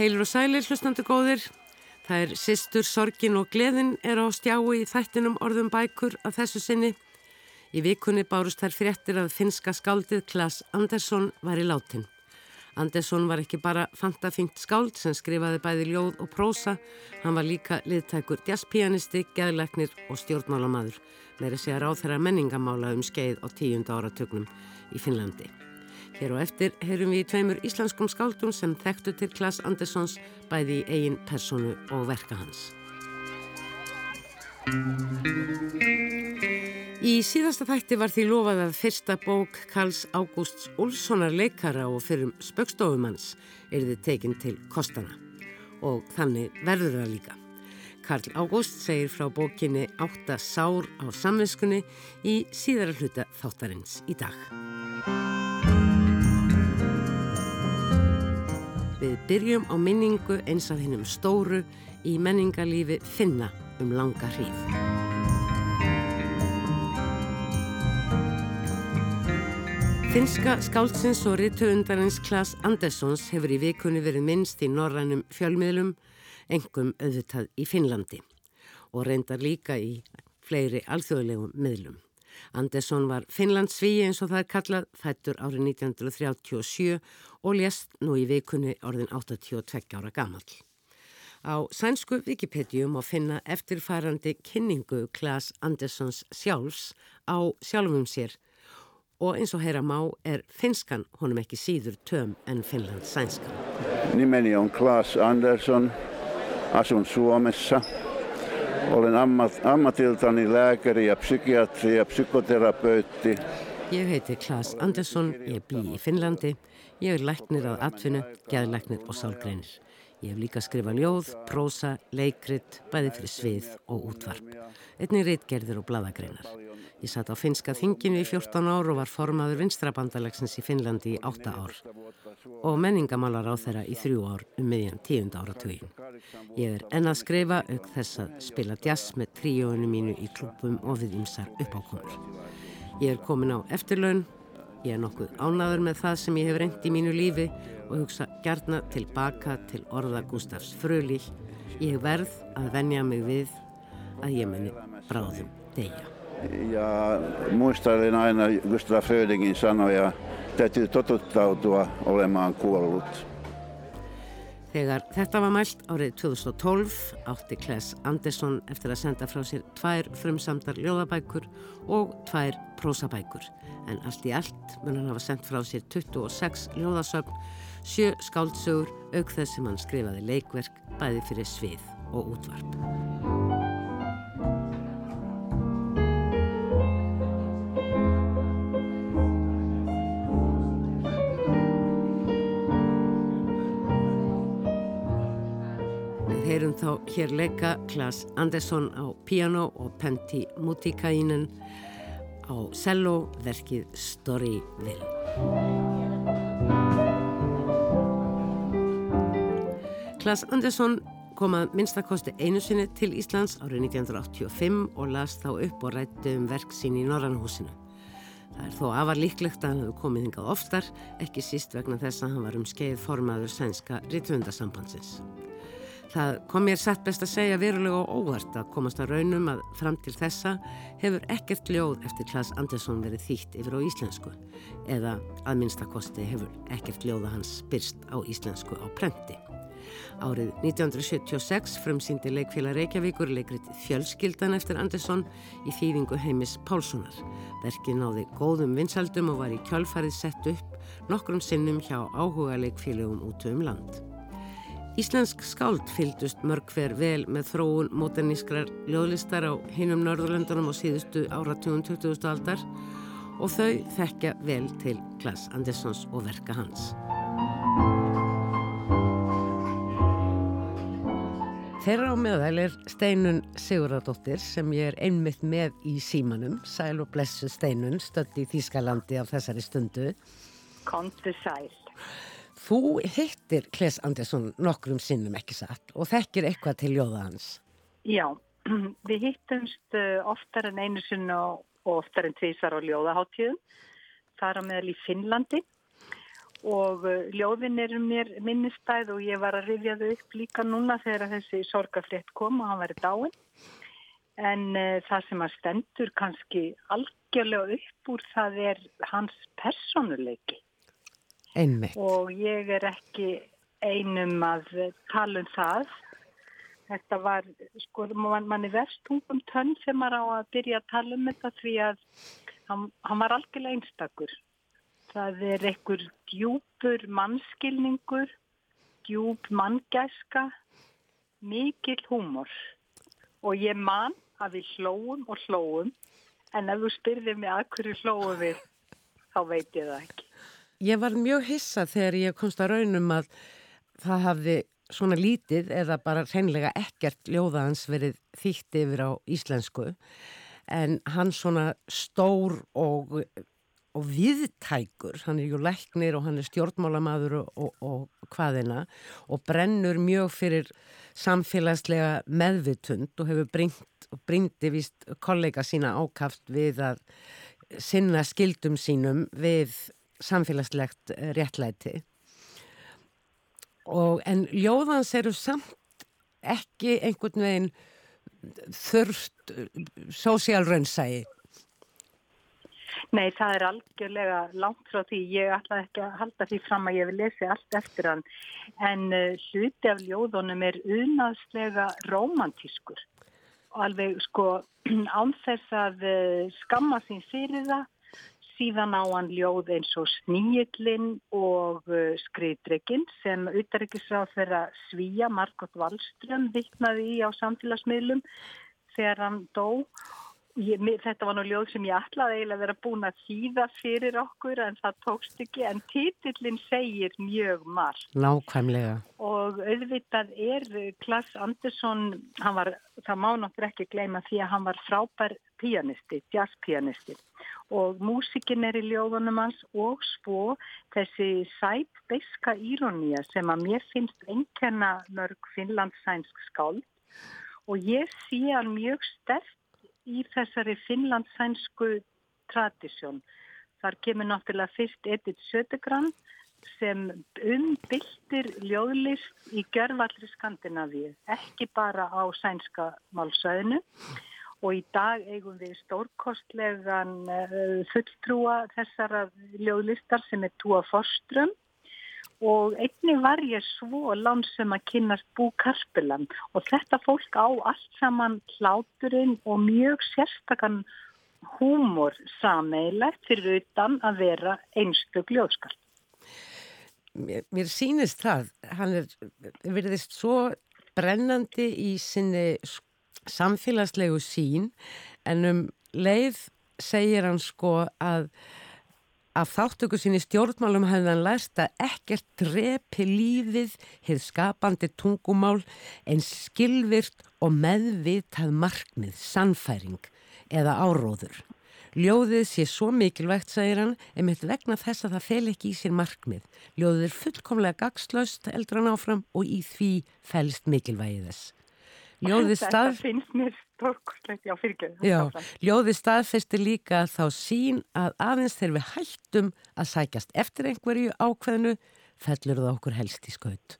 Heilur og sælir hlustandi góðir. Það er sýstur, sorgin og gleðin er á stjái í þættinum orðum bækur af þessu sinni. Í vikunni bárust þær fréttir að finska skáldið Klas Andersson var í látin. Andersson var ekki bara fantafingt skáld sem skrifaði bæði ljóð og prósa, hann var líka liðtækur jazzpianisti, geðleiknir og stjórnmálamadur með að segja ráð þeirra menningamála um skeið á tíunda áratögnum í Finnlandi. Hér og eftir heyrum við í tveimur íslenskum skáldum sem þekktu til Klas Anderssons bæði í eigin personu og verka hans. Í síðasta þætti var því lofað að fyrsta bók Karls Ágústs Olssonar leikara og fyrrum spökstofumanns erði tekinn til kostana og þannig verður það líka. Karl Ágúst segir frá bókinni Átta sár á samvinskunni í síðara hluta þáttarins í dag. Við byrjum á minningu eins af hennum stóru í menningarlífi finna um langa hríð. Finska skáldsins og rittuundarins Klas Anderssons hefur í vikunni verið minnst í norrænum fjölmiðlum, engum auðvitað í Finnlandi og reyndar líka í fleiri alþjóðlegum miðlum. Andersson var Finnlandsvíi eins og það er kallað fættur árið 1937 og lést nú í vikunni orðin 82 ára gammal. Á sænsku Wikipedium má finna eftirfærandi kynningu Klas Anderssons sjálfs á sjálfum sér og eins og heyra má er finskan honum ekki síður töm en Finnlands sænskan. Nimeni on Klas Andersson, asun Suomessa. Olen ammat, ammatiltani lääkäri ja psykiatri ja psykoterapeutti. Ég heiti Klas Andersson, ég bý í Finnlandi, ég er læknir að atvinnu, gæðlæknir og sálgreinir. Ég hef líka skrifað ljóð, prósa, leikrit, bæði fyrir svið og útvarp. Einnig reitgerðir og bladagreinar. Ég satt á finska þinginu í 14 ár og var formaður vinstrabandalagsins í Finnlandi í 8 ár og menningamálar á þeirra í þrjú ár um miðjan tíund áratugin. Ég er enn að skrifa auk þess að spila jazz með tríóinu mínu í klubum og við ymsar uppákomur. Ég er komin á eftirlaun, ég er nokkuð ánaður með það sem ég hef reynd í mínu lífi og hugsa gerna tilbaka til orða Gustafs Frölich ég verð að venja mig við að ég meni bráðum deyja. Ja muistelin aina Gustaf Frölichin sanoja, täytyy totuttautua olemaan kuollut. Þegar þetta var mælt árið 2012 átti Kles Andersson eftir að senda frá sér tvær frumsamdar ljóðabækur og tvær prósabækur en allt í allt mun hann hafa sendt frá sér 26 ljóðasöfn sjö skáldsögur auk þess sem hann skrifaði leikverk bæði fyrir svið og útvarp. Þá hér leika Klas Andersson á piano og Pentti Mutikainen á cello verkið Storyville. Klas Andersson kom að minnstakosti einu sinni til Íslands árið 1985 og las þá upp og rætti um verk sín í Norrannhúsinu. Það er þó afar líklegt að hann hefur komið hingað oftar, ekki síst vegna þess að hann var um skeið formaður sænska rítvöndasambandsins. Það kom mér satt best að segja verulega og óvart að komast að raunum að fram til þessa hefur ekkert ljóð eftir Klas Andersson verið þýtt yfir á íslensku eða að minnstakosti hefur ekkert ljóða hans byrst á íslensku á prenti. Árið 1976 frumsýndi leikfélag Reykjavíkur leikrit Fjölskyldan eftir Andersson í þýðingu heimis Pálssonar. Verkið náði góðum vinsaldum og var í kjálfarið sett upp nokkrum sinnum hjá áhuga leikfélagum út um land. Íslensk skáld fylgdust mörg hver vel með þróun móternískrar ljóðlistar á hinum Norðurlöndunum á síðustu áratugum 20. aldar og þau þekkja vel til Klas Anderssons og verka hans. Þeirra á meðal er Steinun Sigurðardóttir sem ég er einmitt með í símanum, sæl og blessu Steinun, stödd í Þýskalandi á þessari stundu. Kontu sæl. Þú hittir Kles Andersson nokkrum sinnum ekki satt og þekkir eitthvað til jóða hans. Já, við hittumst uh, oftar en einu sinn og oftar en tvísar á ljóðaháttíðum. Það er á meðal í Finnlandi og uh, ljóðin eru mér minnistæð og ég var að rifja þau upp líka núna þegar þessi sorgafrétt kom og hann væri dáin. En uh, það sem að stendur kannski algjörlega upp úr það er hans personuleiki. Einmitt. Og ég er ekki einum að tala um það. Þetta var, sko, mann man er verstungum tönn sem maður á að byrja að tala um þetta því að hann, hann var algjörlega einstakur. Það er einhver djúpur mannskilningur, djúp manngæska, mikil húmor. Og ég man að við hlóum og hlóum, en ef þú spyrðir mig að hverju hlóum við, þá veit ég það ekki. Ég var mjög hissa þegar ég komst að raunum að það hafði svona lítið eða bara hreinlega ekkert ljóðaðans verið þýtt yfir á íslensku. En hann svona stór og, og viðtækur, hann er ju læknir og hann er stjórnmálamadur og, og, og hvaðina og brennur mjög fyrir samfélagslega meðvitund og hefur bringt kollega sína ákaft við að sinna skildum sínum við samfélagslegt réttlæti og en ljóðans eru samt ekki einhvern veginn þurft sósjálrönnsægi Nei, það er algjörlega langt frá því. Ég ætla ekki að halda því fram að ég vil lesi allt eftir hann. En uh, hluti af ljóðunum er unaðslega romantískur. Og alveg sko ánþess að uh, skamma sín fyrir það síðan á hann ljóð eins og Sníillin og uh, Skriðdregin sem auðarrikisráð þeirra Svíja, Margot Wallström vittnaði í á samfélagsmiðlum þegar hann dó. Ég, þetta var nú ljóð sem ég ætlaði eiginlega að vera búin að þýða fyrir okkur en það tókst ekki en títillin segir mjög margt. Nákvæmlega. Og auðvitað er Klass Andersson, var, það má nokkur ekki gleyma því að hann var frábær pianisti, jazzpianisti og músikin er í ljóðunum hans og svo þessi sætt beiska írónía sem að mér finnst einnkjörna mörg finlandsænsk skáld og ég sé hann mjög stert í þessari finlandsænsku tradísjón. Þar kemur náttúrulega fyrst Edith Södegran sem umbyltir ljóðlist í görvallri Skandinavíu, ekki bara á sænska málsæðinu og í dag eigum við stórkostlegan uh, fulltrúa þessara ljóðlistar sem er Túa Forström og einni var ég svo lansum að kynast Bú Karpelan og þetta fólk á allt saman hláturinn og mjög sérstakann húmor sameilegt fyrir utan að vera einstök ljóðskall. Mér, mér sínist það, hann er verðist svo brennandi í sinni sko samfélagslegu sín en um leið segir hann sko að að þáttöku sín í stjórnmálum hefði hann læst að ekkert drepi lífið, hefð skapandi tungumál en skilvirt og meðvitað markmið, sannfæring eða áróður. Ljóðið sé svo mikilvægt, segir hann, emitt vegna þess að það fel ekki í sér markmið. Ljóðið er fullkomlega gagslaust, eldur hann áfram og í því felst mikilvægið þess. Ljóði stað... Þetta finnst mér stórkostlegt, já fyrirgeðu. Já, ljóði staðfestir líka þá sín að aðeins þegar við hættum að sækjast eftir einhverju ákveðinu fellur það okkur helst í skaut.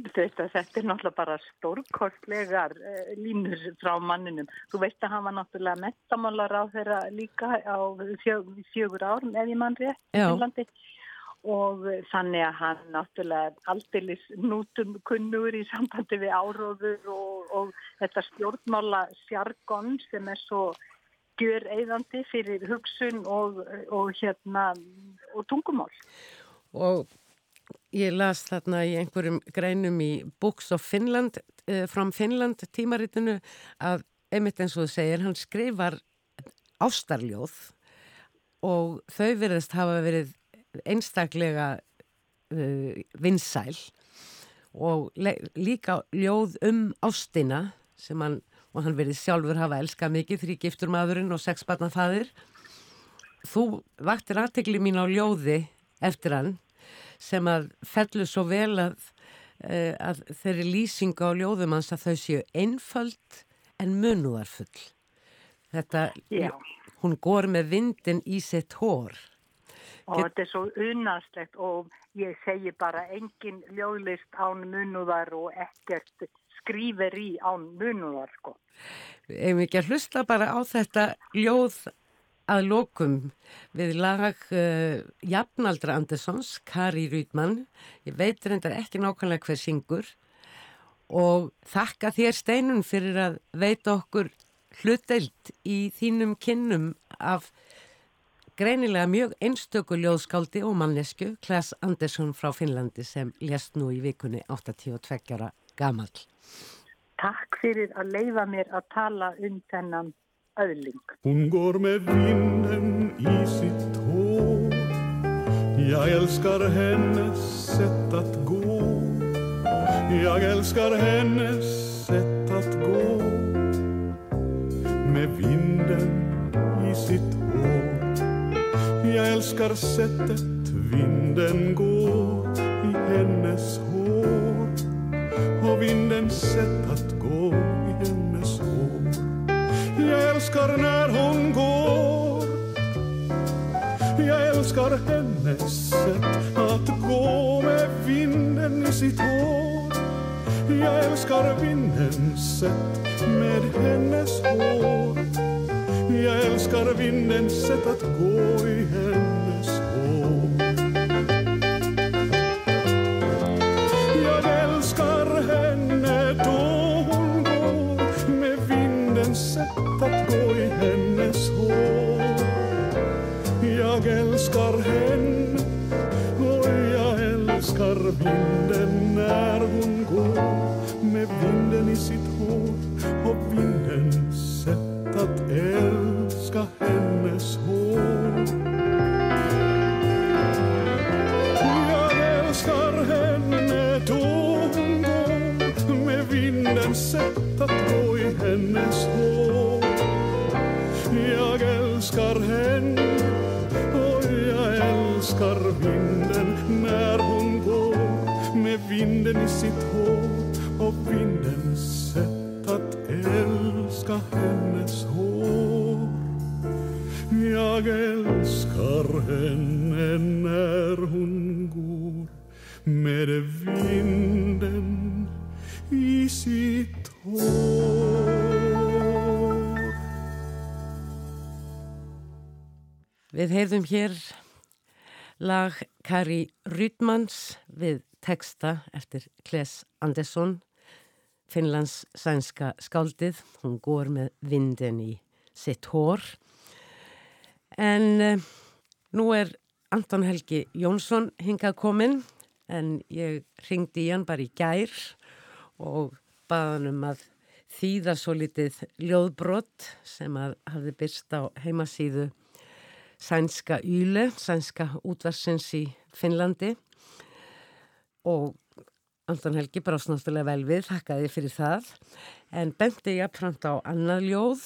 Þetta, þetta er náttúrulega bara stórkostlegar uh, línur frá manninum. Þú veist að hann var náttúrulega metamálar á þeirra líka á fjög, fjögur árum ef ég mann rétt í Finlandi og þannig að hann náttúrulega aldeilis nútum kunnur í sambandi við áróður og, og þetta stjórnmála sjargon sem er svo gjör eðandi fyrir hugsun og, og hérna og tungumál. Og ég las þarna í einhverjum greinum í Books of Finland eh, from Finland tímaritinu að einmitt eins og þú segir, hann skrifar ástarljóð og þau verðist hafa verið einstaklega uh, vinsæl og líka ljóð um ástina sem hann, og hann verið sjálfur hafa elskað mikið, þrý giftur maðurinn og sex barnafaðir. Þú vaktir aðtegli mín á ljóði eftir hann sem að fellur svo vel að, uh, að þeirri lýsinga á ljóðum hans að þau séu einföld en munúarfull. Þetta, Já. hún gór með vindin í sitt hór og Get... þetta er svo unnarslegt og ég segi bara engin ljóðlist án munúðar og ekkert skrýver í án munúðar sko. Ef við ekki að hlusta bara á þetta ljóð að lokum við lag uh, Jafnaldra Andersons, Kari Rýtmann ég veit reyndar ekki nákvæmlega hver syngur og þakka þér steinun fyrir að veita okkur hlutdeilt í þínum kinnum af greinilega mjög einstöku ljóðskáldi og mannesku Klas Andersson frá Finnlandi sem lést nú í vikunni 82 ára gamal. Takk fyrir að leifa mér að tala um þennan öðling. Hún går med vinden i sitt hår Jag älskar hennes sätt att gå Jag älskar hennes sätt att gå Med vinden i sitt älskar sättet vinden går i hennes hår och vindens sätt att gå i hennes hår. Jag älskar när hon går. Jag älskar hennes sätt att gå med vinden i sitt hår. Jag älskar vindens sätt med hennes hår. Jag älskar vindens sätt att gå i hennes hår Jag älskar henne då hon går med vindens sätt att gå i hennes hår Jag älskar henne och jag älskar vinden när hon vinden i sitt hår och vindens sätt att älska hennes hår Jag älskar henne när hon går med vinden i sitt hår. Við heyrðum hér lag Kari Rydmans við texta eftir Kles Andersson, Finnlands sænska skáldið. Hún gór með vinden í sitt hór. En uh, nú er Anton Helgi Jónsson hingað kominn en ég ringdi í hann bara í gær og baðan um að þýða svo litið ljóðbrott sem að hafði byrst á heimasíðu sænska Yle, sænska útvarsins í Finnlandi og Anton Helgi brást náttúrulega vel við, þakkaði fyrir það. En bendi ég að franta á annað ljóð.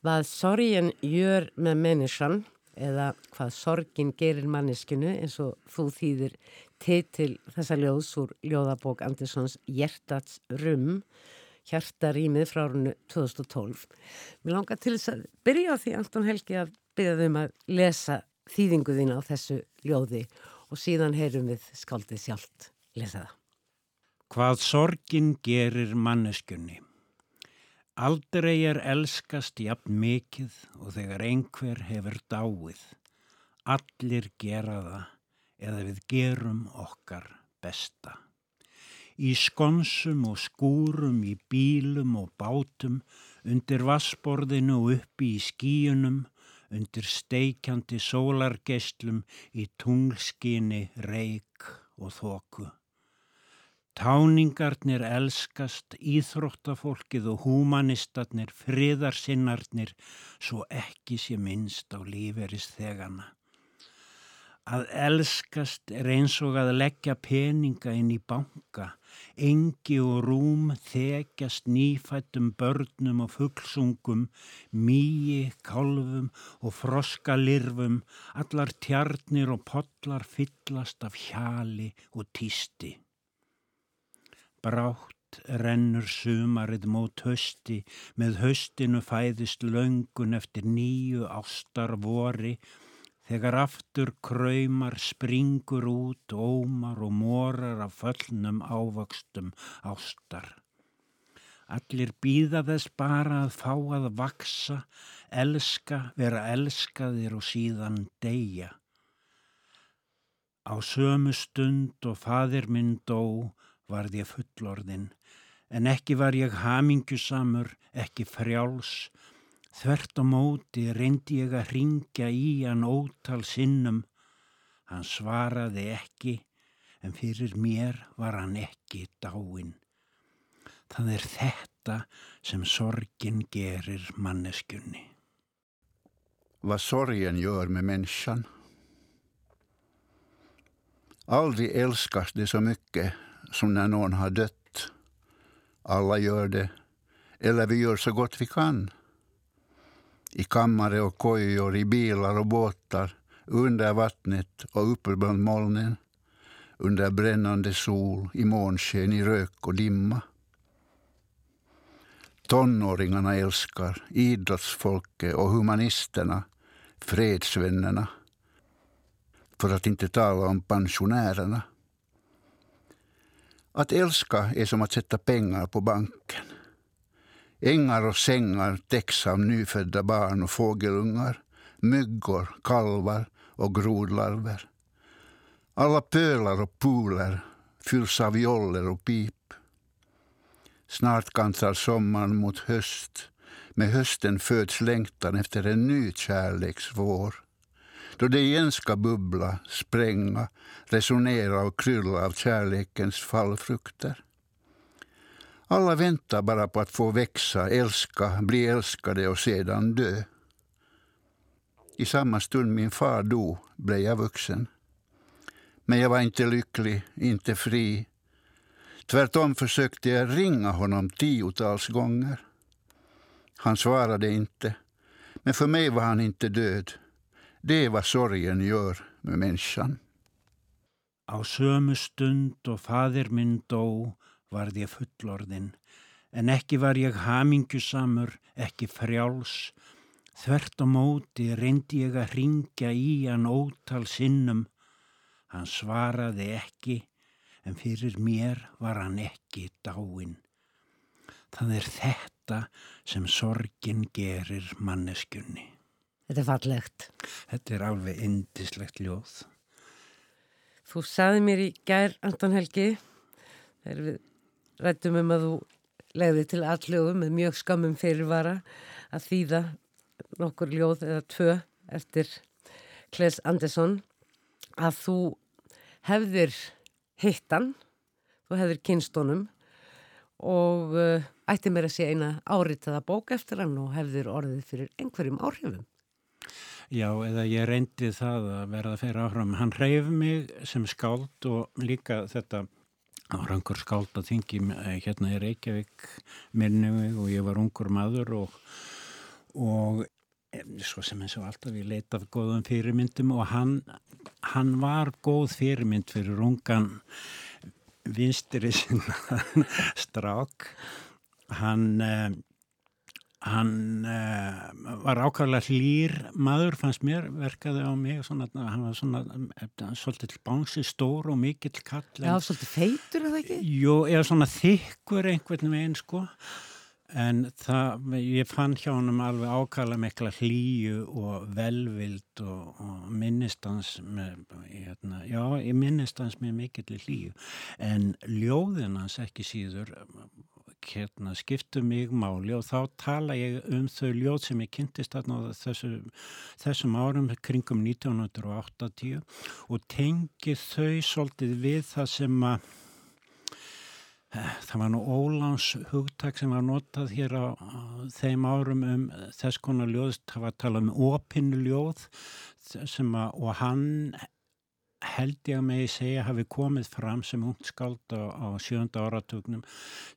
Hvað sorgin gjör með menneskan eða hvað sorgin gerir manneskinu eins og þú þýðir titil þessa ljóðs úr ljóðabók Anderssons Hjertats rum hjartarýmið frá árunnu 2012. Mér langar til þess að byrja á því Anton Helgi að byrja þau um að lesa þýðingu þín á þessu ljóði. og síðan heyrum við skaldið sjálft lesa það. Hvað sorgin gerir manneskunni Aldrei er elskast jafn mikið og þegar einhver hefur dáið. Allir gera það eða við gerum okkar besta. Í skonsum og skúrum, í bílum og bátum, undir vassborðinu og uppi í skíunum, undir steikjandi sólargeistlum, í tunglskinni, reik og þoku. Táningarnir elskast, íþróttafólkið og húmanistarnir, friðarsinnarnir, svo ekki sé minnst á líferis þegana. Að elskast er eins og að leggja peninga inn í banka, engi og rúm þekjast nýfættum börnum og fugglsungum, mýi, kálfum og froskalirfum, allar tjarnir og podlar fyllast af hjali og týsti. Brátt rennur sumarið mót hösti, með höstinu fæðist löngun eftir nýju ástar vori, þegar aftur kraumar springur út, ómar og morar af föllnum ávöxtum ástar. Allir býða þess bara að fá að vaksa, elska, vera elskaðir og síðan deyja. Á sömu stund og fadir minn dó varð ég fullorðin, en ekki var ég hamingjusamur, ekki frjáls. Þvert á móti reyndi ég að ringja í hann ótal sinnum. Hann svaraði ekki, en fyrir mér var hann ekki dáin. Það er þetta sem sorgin gerir manneskjunni. Vad sorgen gör med människan. Aldrig älskas det så mycket som när någon har dött. Alla gör det, eller vi gör så gott vi kan. I kammare och kojor, i bilar och båtar, under vattnet och uppe bland molnen, under brännande sol, i månsken, i rök och dimma. Tonåringarna älskar, idrottsfolket och humanisterna, fredsvännerna. För att inte tala om pensionärerna. Att älska är som att sätta pengar på banken. Ängar och sängar täcks av nyfödda barn och fågelungar, myggor, kalvar och grodlarver. Alla pölar och pooler fylls av joller och pip. Snart kantrar sommaren mot höst. Med hösten föds längtan efter en ny kärleksvår. Då det igen ska bubbla, spränga, resonera och krylla av kärlekens fallfrukter. Alla väntar bara på att få växa, älska, bli älskade och sedan dö. I samma stund min far dog blev jag vuxen. Men jag var inte lycklig, inte fri. Tvärtom försökte jag ringa honom tiotals gånger. Han svarade inte, men för mig var han inte död. Det är vad sorgen gör med människan. Á sömu stund og fadir minn dó varð ég fullorðin, en ekki var ég hamingjusamur, ekki frjáls. Þvert á móti reyndi ég að ringja í hann ótal sinnum. Hann svaraði ekki, en fyrir mér var hann ekki dáin. Það er þetta sem sorgin gerir manneskjunni. Þetta er fallegt. Þetta er alveg indislegt ljóð. Þú saði mér í gær, Anton Helgi, þegar við rættum um að þú legði til allögum með mjög skammum fyrirvara að þýða nokkur ljóð eða tvö eftir Kles Andersson að þú hefðir hittan, þú hefðir kynstónum og uh, ætti mér að sé eina áritaða bók eftir hann og hefðir orðið fyrir einhverjum áhrifum. Já, eða ég reyndi það að verða fyrir áhrifum. Hann reyf mig sem skáld og líka þetta árangur skáld að þingi hérna í Reykjavík minni mig og ég var ungur maður og, og svo sem eins og alltaf ég leitað góðum fyrirmyndum og hann, hann var góð fyrirmynd fyrir ungan vinstri sinna strák. Hann hann var ákvæmlega hlýr maður fannst mér, verkaði á mig svona, hann var svona svolítið bánsi stór og mikill kall Já, svolítið feitur eða ekki? Jú, eða svona þykkur einhvern veginn sko en það, ég fann hjá hann alveg ákala mikla hlýju og velvild og, og minnistans með, hérna, já, ég minnistans með mikill hlýju en ljóðin hans ekki síður hérna, skiptu mig máli og þá tala ég um þau ljóð sem ég kynntist þarna þessu, þessum árum kringum 1980 og tengi þau svolítið við það sem að Það var nú Óláns hugtak sem var notað hér á, þeim árum um þess konar ljóð, það var að tala um opinu ljóð að, og hann held ég að megi segja hafi komið fram sem ungskáld á, á sjönda áratugnum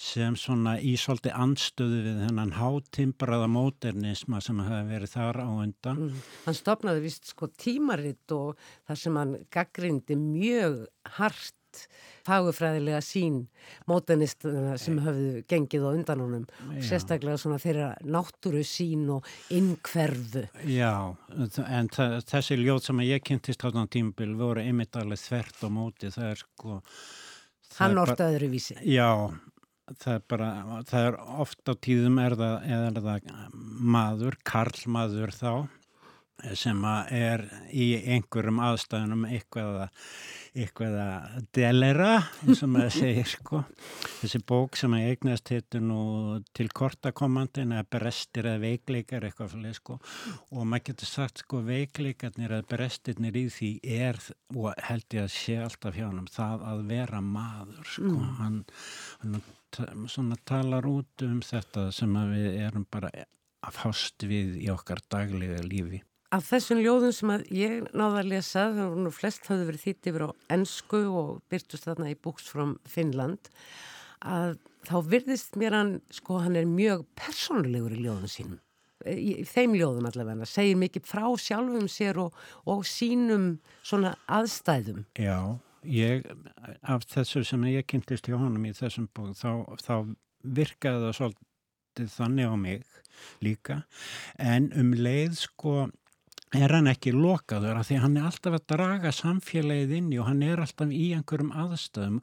sem svona í svolítið anstöðu við þennan hátimbraða móternisma sem hafi verið þar á undan. Mm. Hann stopnaði vist sko tímaritt og þar sem hann gaggrindi mjög hart einmitt fagufræðilega sín mótanistana sem höfðu gengið á undan honum og sérstaklega svona þeirra náttúru sín og innkverfu. Já, en þessi ljóð sem ég kynntist á þann tímbil voru einmitt alveg þvert á móti, það er sko... Það Hann orta öðruvísi. Já, það er bara, það er ofta á tíðum er það, er það maður, karlmaður þá sem er í einhverjum aðstæðunum eitthvað að, eitthvað að delera, eins og maður segir sko. Þessi bók sem að eignast heitur nú til kortakommandin að brestir eða veikleikar eitthvað fyrir sko og maður getur sagt sko veikleikarnir eða brestirnir í því er og held ég að sé alltaf hjá hann það að vera maður sko. Mm. Hann, hann svona talar út um þetta sem við erum bara að fást við í okkar daglega lífi. Af þessum ljóðum sem ég náða að lesa, þannig að flest hafði verið þýtt yfir á ennsku og byrtust þarna í Books from Finland, að þá virðist mér hann, sko hann er mjög persónulegur í ljóðum sínum, í, í þeim ljóðum allavega, segir mikið frá sjálfum sér og, og sínum svona aðstæðum. Já, ég, af þessu sem ég kynntist hjá honum í þessum bók, þá, þá virkaði það svolítið þannig á mig líka, en um leið sko er hann ekki lokaður af því hann er alltaf að draga samfélagið inn í og hann er alltaf í einhverjum aðstöðum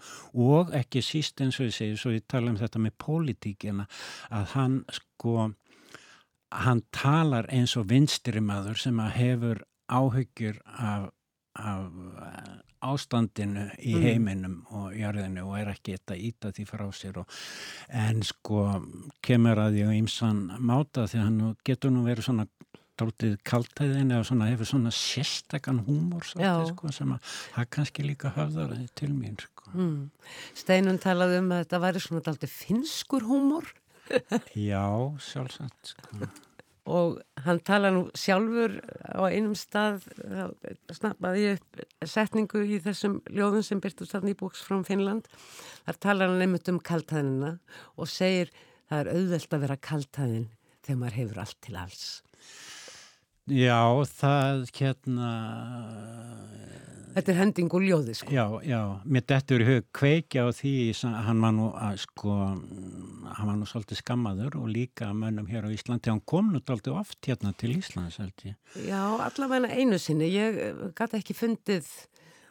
og ekki síst eins og ég segi, svo ég tala um þetta með pólitíkina, að hann sko, hann talar eins og vinstirimaður sem að hefur áhyggjur af, af ástandinu í mm. heiminum mm. og jörðinu og er ekki eitthvað íta því frá sér og, en sko kemur að því á ýmsan máta því hann getur nú verið svona dáltið kaltæðin eða svona, hefur svona sérstakann húmor svolítið, sko, sem að það kannski líka höfðar til mín sko. mm. Steinun talaði um að þetta væri svona dáltið finskur húmor Já, sjálfsagt sko. og hann tala nú sjálfur á einum stað snappaði upp setningu í þessum ljóðum sem byrtu stafn í búks frá Finnland þar tala hann nefnut um kaltæðina og segir það er auðvelt að vera kaltæðin þegar maður hefur allt til alls Já, það hérna... Þetta er hending og ljóði, sko. Já, já, mér dettur í hug kveikja á því, hann var nú að, sko, hann var nú svolítið skammaður og líka mönnum hér á Íslandi, hann kom nú alltaf oft hérna til Íslands, held ég. Já, allavega einu sinni, ég eh, gæti ekki fundið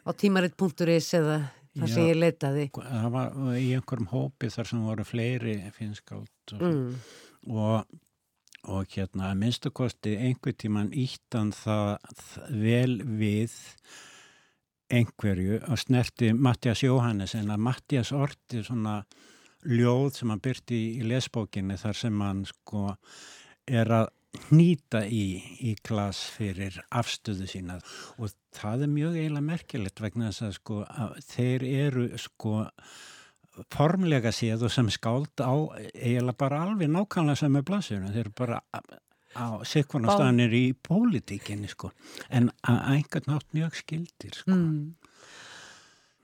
á tímaritt.is eða þar sem ég leitaði. Það var í einhverjum hópi þar sem voru fleiri finskált og, mm. og og hérna að minnstakosti einhver tíman íttan það vel við einhverju og snerti Mattias Jóhannes en að Mattias orti svona ljóð sem hann byrti í lesbókinni þar sem hann sko er að nýta í, í glas fyrir afstöðu sína. Og það er mjög eiginlega merkilegt vegna þess að sko að þeir eru sko formlega séð og sem skáld á eiginlega bara alveg nákvæmlega sem er blansinu, þeir eru bara á sikvarnastanir í pólitíkinni sko, en að einhvern nátt mjög skildir sko. Mm.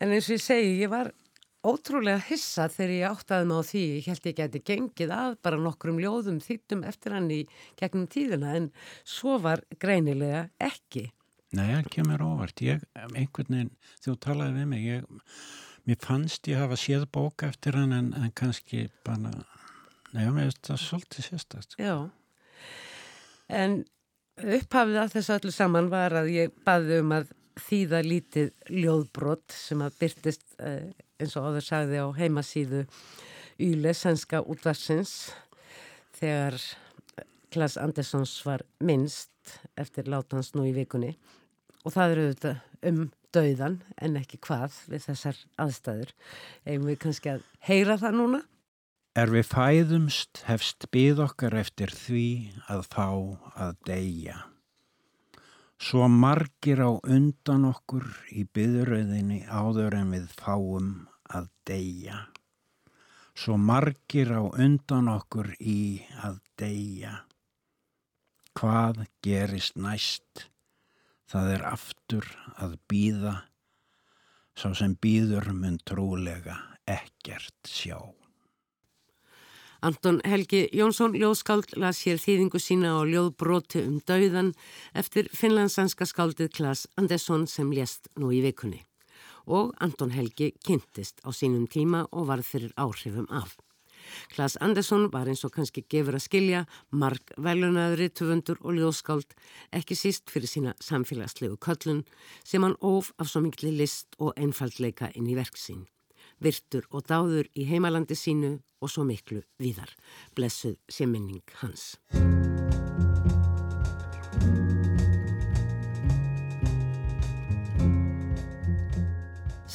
En eins og ég segi, ég var ótrúlega hissa þegar ég áttaði mig á því, ég held ég geti gengið að bara nokkrum ljóðum þýttum eftir hann í gegnum tíðina, en svo var greinilega ekki. Nei, það kemur óvart, ég, einhvern veginn, þú talaði við mig, ég mér fannst ég hafa séð bóka eftir hann en, en kannski bara nefnum mér þetta svolítið sérstast Já. En upphafið að þessu öllu saman var að ég baði um að þýða lítið ljóðbrott sem að byrtist eh, eins og áður sagði á heimasíðu Yle, sænska útvarsins þegar Klas Anderssons var minnst eftir látans nú í vikunni. Og það eru auðvitað um dauðan en ekki hvað við þessar aðstæður. Erum við kannski að heyra það núna? Er við fæðumst hefst byð okkar eftir því að fá að deyja. Svo margir á undan okkur í byðröðinni áður en við fáum að deyja. Svo margir á undan okkur í að deyja. Hvað gerist næst? Það er aftur að býða, svo sem býður mun trúlega ekkert sjá. Anton Helgi Jónsson ljóðskáld las hér þýðingu sína á ljóðbróti um dauðan eftir finlandsanska skáldið Klas Andersson sem lést nú í vikunni. og Anton Helgi kynntist á sínum tíma og varð fyrir áhrifum af. Klas Andersson var eins og kannski gefur að skilja marg velunaðri töfundur og ljóskáld ekki síst fyrir sína samfélagslegu köllun sem hann óf af svo miklu list og einfaldleika inn í verksín. Virtur og dáður í heimalandi sínu og svo miklu víðar. Blessuð sé minning hans.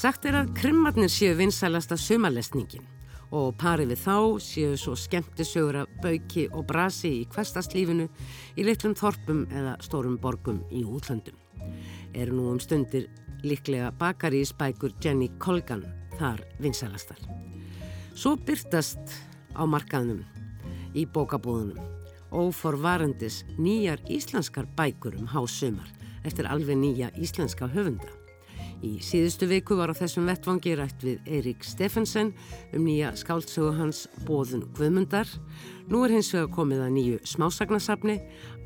Sagt er að krimmarnir séu vinsalasta sumalesningin og parið við þá séu svo skemmtisögur af bauki og brasi í kvestastlífinu í litlum þorpum eða stórum borgum í útlöndum. Eru nú um stundir líklega bakari í spækur Jenny Colgan þar vinsalastar. Svo byrtast á markaðnum í bókabúðunum og forvarendis nýjar íslenskar bækur um hásumar eftir alveg nýja íslenska höfunda. Í síðustu viku var á þessum vettvangi rætt við Eirik Steffensen um nýja skáldsögu hans Bóðun Guðmundar. Nú er hins vega komið að nýju smásagnasafni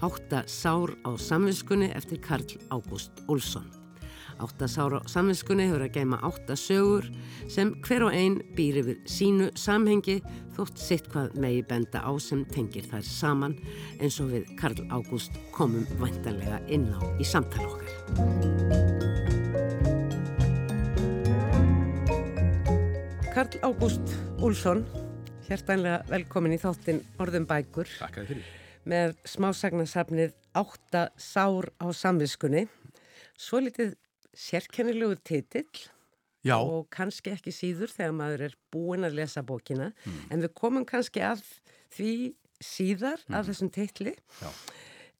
Átta sár á samvinskunni eftir Karl Ágúst Olsson. Átta sár á samvinskunni hefur að geima átta sögur sem hver og einn býr yfir sínu samhengi þótt sitt hvað megi benda á sem tengir þær saman eins og við Karl Ágúst komum vantanlega inn á í samtala okkar. Karl Ágúst Úlsson, hjertanlega velkomin í þáttinn Orðum bækur. Takk að þið fyrir. Með smásagnasafnið Átta sár á samviskunni. Svo litið sérkennilegu titill Já, og kannski ekki síður þegar maður er búinn að lesa bókina. En við komum kannski að því síðar af þessum titli. Já.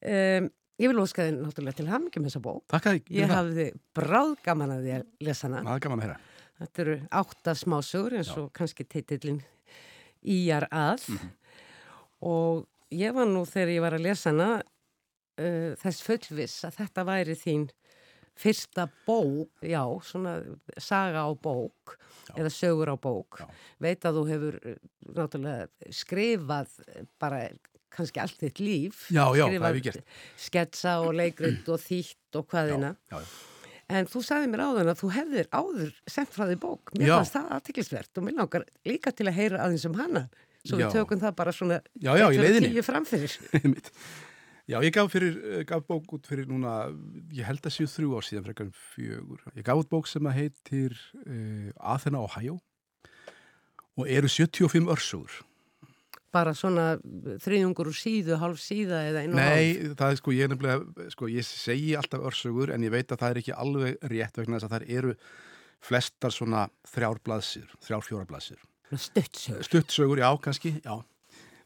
Um, ég vil óska þið náttúrulega til hamingjum þessa bók. takk að þið. Ég hafði bráð gaman að því að lesa hana. Þetta eru átta smásögur eins og kannski teitillin Íjar að og ég var nú þegar ég var að lesa hana uh, þess fullviss að þetta væri þín fyrsta bók, já, svona saga á bók eða sögur á bók. Já. Veit að þú hefur uh, náttúrulega skrifað uh, bara kannski allt þitt líf. Já, já, Skrifað. Sketsa og leikrit og þýtt og hvaðina. En þú sagði mér áðan að þú hefðir áður sendt frá því bók. Mér fannst það aðtiklisvert og mér langar líka til að heyra aðeins um hana. Svo Já. við tökum það bara svona Já, já, tíu framfyrir. Já, ég gaf, fyrir, eh, gaf bók út fyrir núna, ég held að séu þrjú ár síðan frekar en fjögur. Ég gaf út bók sem að heitir uh, Athena, Ohio og eru 75 örsugur. Bara svona þriðjungur úr síðu, hálf síða eða einu og Nei, það er sko, ég er nefnilega, sko, ég segi alltaf örsugur en ég veit að það er ekki alveg rétt vegna þess að það eru flestar svona þrjár blaðsir, þrjár fjóra blaðsir. hálf. Stuttsögur. Stuttsögur, já, kannski, já.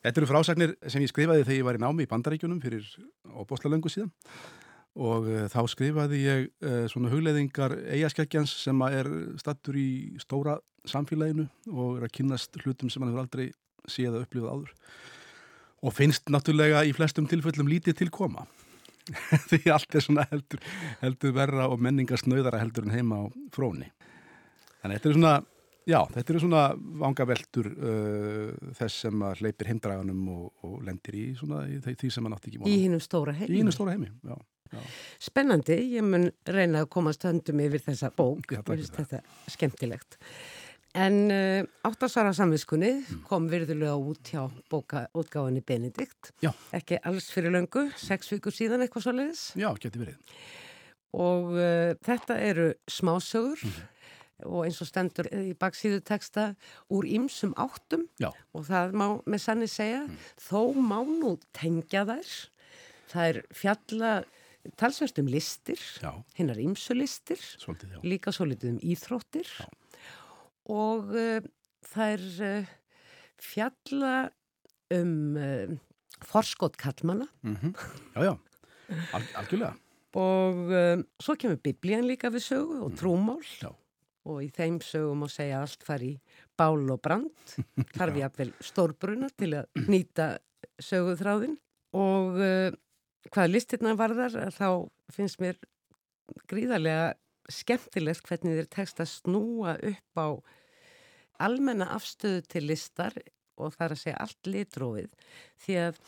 Þetta eru frásagnir sem ég skrifaði þegar ég var í námi í Bandaríkjunum fyrir óbóslalöngu síðan og uh, þá skrifaði ég uh, svona hugleðingar eigaskækjans sem er stattur í stóra samfélaginu og er að kynnast hlutum sem hann hefur aldrei séð að upplifað áður og finnst náttúrulega í flestum tilfellum lítið til koma því allt er svona heldur, heldur verra og menningar snöðara heldur en heima á fróni. Þannig að þetta er svona, já, þetta eru svona vangaveltur uh, þess sem að hleypir heimdraganum og, og lendir í svona í því- sem hann átti ekki Í vona. hinnum stóra Í heim. hinu stóra heimi, já. já. Spennandi, ég mun reyna að komast höndum yfir þessa bók. Já, þetta skemmtilegt. En uh, áttasvara samviskunni Mm. kom virðulega út hjá bókaútgáfinni Benedikt. Já. Ekki alls fyrir löngu, sex vikur síðan eitthvað svo leiðis. Já, geti verið. Og uh, þetta eru smásögur Mhm. og eins og stendur í baksíðu teksta úr ýmsum áttum Já, og það má með sanni segja, þó má nú tengja þær. Það er fjalla talsvert um listir, já, hinnar ýmsu listir, svolítið, já. líka svo litið um íþróttir og uh, er uh, fjalla um uh, forskot kallmanna Mm Já, já, Al algjörlega. og svo kemur biblían líka við sögu og trúmál. Mm. Já. og í þeim sögum að segja allt fari í bál og brand. Þarf ég að vel stórbruna til að nýta söguþráðin og hvað listirna varðar þá finnst mér gríðarlega skemmtilegt hvernig þér tekst að snúa upp á almenna afstöðu til listar og það er að segja allt litrófið því að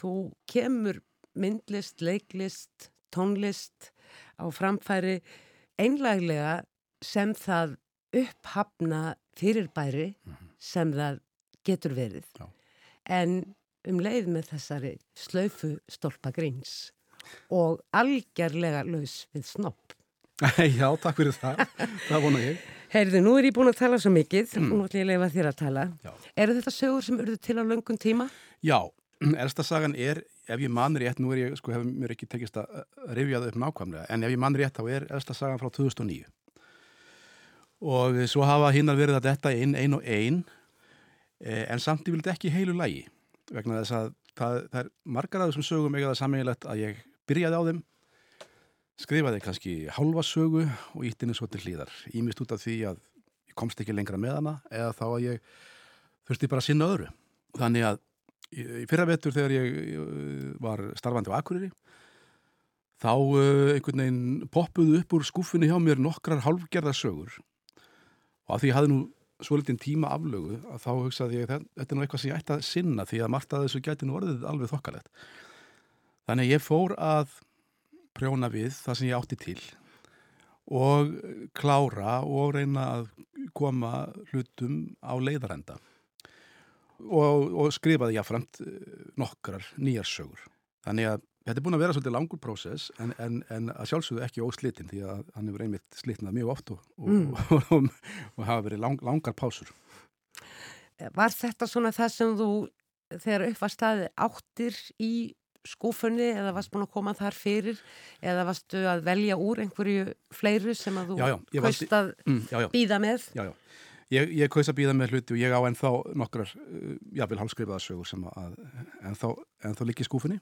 þú kemur myndlist, leiklist, tónlist á framfæri einlæglega sem það upphafna fyrirbæri sem það getur verið. Já. En um leið með þessari slaufu stolpa gríns og algerlega laus við snopp. Já, takk fyrir það. það vona ég. Heyrðu, nú er ég búin að tala svo mikið, nú ætlum ég að leifa þér að tala. Já. Eru þetta sögur sem urðu til á löngum tíma? Já, elsta sagan er, ef ég man rétt, nú er ég, sko, hefur mér ekki tekist að rifja það upp nákvæmlega, en ef ég man rétt þá er elsta sagan frá 2009. Og svo hafa hinnar verið að detta inn ein og ein, eh, en samt ég vildi ekki heilu lægi, vegna þess að það, það er margar af þessum sögum eiga það sammeigilegt að ég byrjaði á þeim, skrifaði kannski hálfa sögu og ítt henni svo til hlýðar. Ímist út af því að ég komst ekki lengra með hana eða þá að ég þurfti bara að sinna öðru. Þannig að í fyrra vetur þegar ég uh, var starfandi á Akureyri þá uh, einhvern veginn poppuðu upp úr skúfunni hjá mér nokkrar hálfgerðarsögur og af því ég hafði nú svolítinn tíma aflögu að þá hugsaði ég "Þe- þetta er nú eitthvað sem ég ætti að sinna því að margt að þessu gæti nú orðið alveg þokkalegt. Þannig ég fór að prjóna við það sem ég átti til og klára og reyna að koma hlutum á leiðarenda og, og skrifaði jáframt eh, nokkrar nýjar sögur. Þannig að þetta er búin að vera svolítið langur prósess en, en, en að sjálfsögðu ekki óslitinn því að hann hefur einmitt slitnað mjög oft og, og, Mm. og, og, og hafa verið lang, langar pásur. Var þetta svona það sem þú, þegar upp var staðið, áttir í skúfunni eða varst búin að koma þar fyrir eða varstu að velja úr einhverju fleiru sem að þú Já, já, kaust að Mm, býða með? já, já. Ég, ég kaus að býða með hluti og ég á ennþá nokkrar, uh, jáfnvel hálfskrifaða sögur sem að ennþá, ennþá líki skúfunni.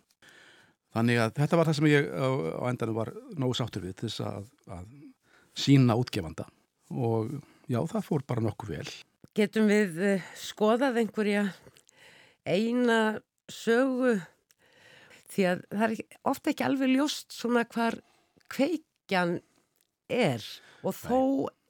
Þannig að þetta var það sem ég á, á endanum var nógu sáttur við þess að, að sína útgefanda og já, það fór bara nokkuð vel. Getum við uh, skoðað einhverja eina sögu því að það er ofta ekki alveg ljóst svona hvar kveikjan er og þó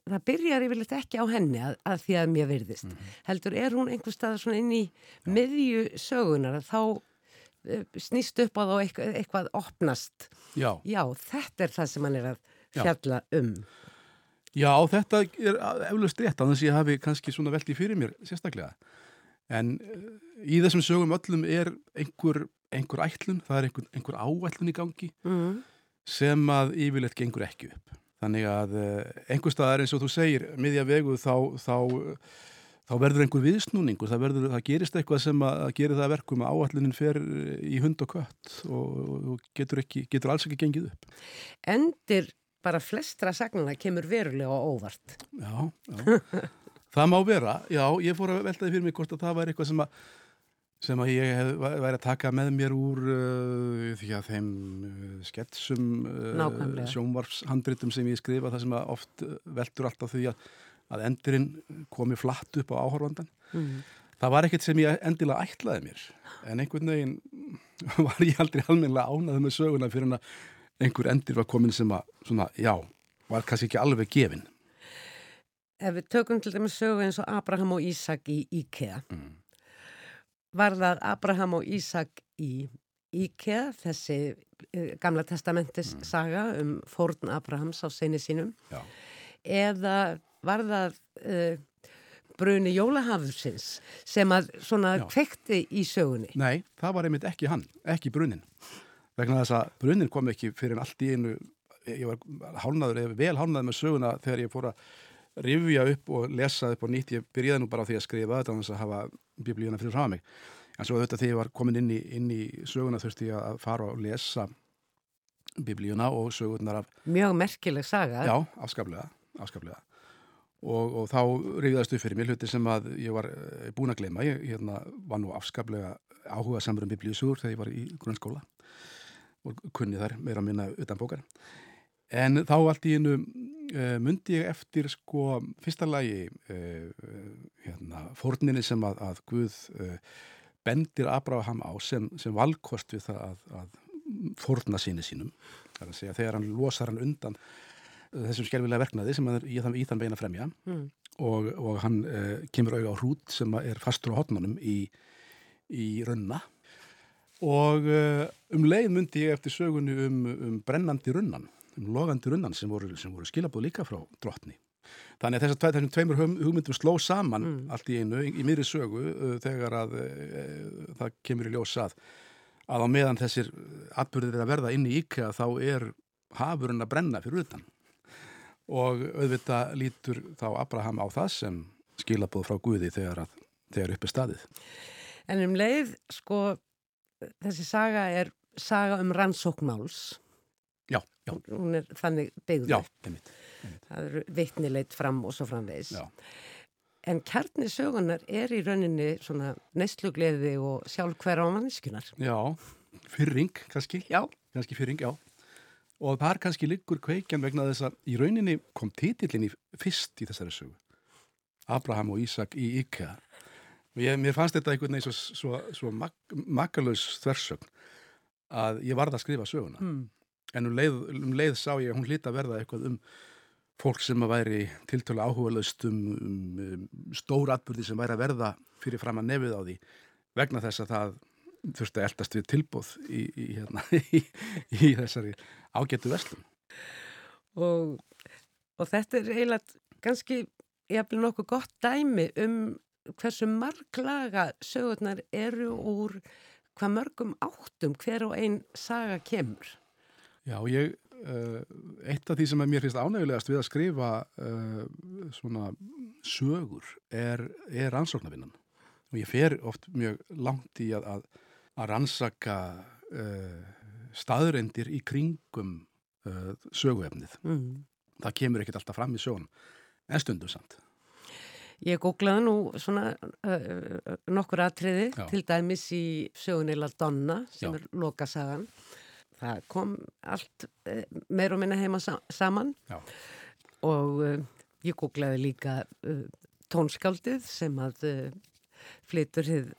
það byrjar yfirleitt ekki á henni að, að því að mér virðist. Heldur er hún einhver stað svona inn í miðju sögunar að þá uh, snýst upp á þá eitthvað, eitthvað opnast. Já, Já, þetta er það sem hann er að Já. fjalla um. já þetta er eflaust rétt að ég hafi kannski svona velti fyrir mér sérstaklega. En uh, í þessum sögum öllum er einhver, einhver ætlun, það er einhver, einhver áætlun í gangi Mm. sem að yfirleitt gengur ekki upp. Þannig að uh, einhver staðar eins og þú segir, miðja vegu þá, þá, þá verður einhver viðsnúningur, það, verður, það gerist eitthvað sem að, gerir það að verkum að áallunin fer í hund og kött og, og getur, ekki, getur alls ekki gengið upp. Endir bara flestra sagnana kemur verulega óvart. Já, já. það má vera, já, ég fór að veltaði fyrir mig hvort að það væri eitthvað sem að sem að ég hef, væri að taka með mér úr uh, því að þeim uh, sketsum, uh, Nákvæmlega. sjónvarpshandritum sem ég skrifa það sem að oft uh, veltur alltaf því að, að endurinn komi flatt upp á áhorfandan. Mm. Það var ekkert sem ég endilega ætlaði mér en einhvern veginn var ég aldrei almennilega ánaði með söguna fyrir að einhver endir var komin sem að svona, já, var kannski ekki alveg gefin. Ef við tökum til dæmis sögu eins og Abraham og Ísak í IKEA, Mm. Var það Abraham og Ísak í IKEA, þessi eh, gamla testamentis saga um fórn Abrahams á sinni sínum, Já. eða var það uh, bruni jólahafðursins sem að svona Já. kvekti í sögunni? Nei, það var einmitt ekki hann, ekki brunin. Vegna þess að brunin kom ekki fyrir en allt í einu, ég var hálnaður, eða vel hálnaður með söguna þegar ég fór að rifja upp og lesa upp og nýtt. Ég byrjaði nú bara á því að skrifa þetta þannig að hafa biblíuna fyrir frá mig. En svo þetta þegar ég var komin inn í, inn í söguna þurfti ég að fara og lesa biblíuna og sögurnar af Mjög merkileg saga. Já, afskaplega, afskaplega. Og, og þá reyðast upp fyrir mér hluti sem að ég var eh, búin að gleyma. Ég hérna, var nú afskaplega áhuga samur um biblíusugur þegar ég var í grunnskóla og kunni þar meira að minna utan bókar. En þá allt í einu uh, myndi ég eftir sko fyrsta lagi uh, hérna, fórninni sem að, að Guð uh, bendir Abraham á sem, sem valkost við það að, að fórna síni sínum. Það er að segja þegar hann losar hann undan þessum skelvilega verknaði sem hann er í þann, í þann beina fremja Mm. og, og hann kemur auðvitað á hrút sem er fastur á hotnunum í, í runna og um leið myndi ég eftir sögunni um, um brennandi runnan um logandi runnan sem voru, voru skilabóð líka frá drottni Þannig að þessar tve, þessum tveimur hugm- hugmyndum sló saman Mm. allt í einu í, í miðri sögu uh, þegar að uh, það kemur í ljós að að á meðan þessir atbyrðir að verða inn í IKEA þá er hafurinn að brenna fyrir utan og auðvitað lítur þá Abraham á það sem skilabóð frá Guði þegar, að, þegar upp er staðið. En um leið, sko, þessi saga er saga um rannsókmáls. Já, já, Hún er þannig byggð. já, upp. einmitt. Það eru vitnileit fram og svo framvegis. Já. En kjarni sögunar er í rauninni svona neslugleði og sjálfhverfa á mannskunar. Já, fyrring kannski. Já. kannski fyrring, já. Og þar kannski liggur kveikjan vegna þess að í rauninni kom titillin í fyrst í þessari sögu. Abraham og Ísak í ég, mér fannst þetta einhvern veginn svo, svo, svo mak makalös þversögn að ég varð að skrifa söguna. Mm. En um leið, um leið sá ég að hún hlýta að verða eitthvað um fólk sem að væri tiltölu áhugaðlaust um, um, um stór atbyrði sem væri að verða fyrir fram að nefið á því vegna þess að það þurfti að eldast við tilbóð í, í, hérna, í, í þessari ágættu verslum. Og, og þetta er eiginlega kannski jafnvel nokkuð gott dæmi um hversu marglaga sögurnar eru úr hvað mörgum áttum hver og einn saga kemur. Já, ég, uh, eitt af því sem er mér finnst ánægulegast við að skrifa uh, svona sögur er, er rannsóknarvinnan. Og ég fer oft mjög langt í að, að, að rannsaka uh, staðrendir í kringum söguefnið. Mm. Það kemur ekkert alltaf fram í sögunum, en stundum samt. Ég googlaði nú svona uh, nokkur atriði, Já. til dæmis í sögunni La Donna sem Já. er lokasagan. Það kom allt uh, meir og minna heima sa saman Já. og uh, ég googlaði líka uh, tónskáldið sem að uh, flytur hið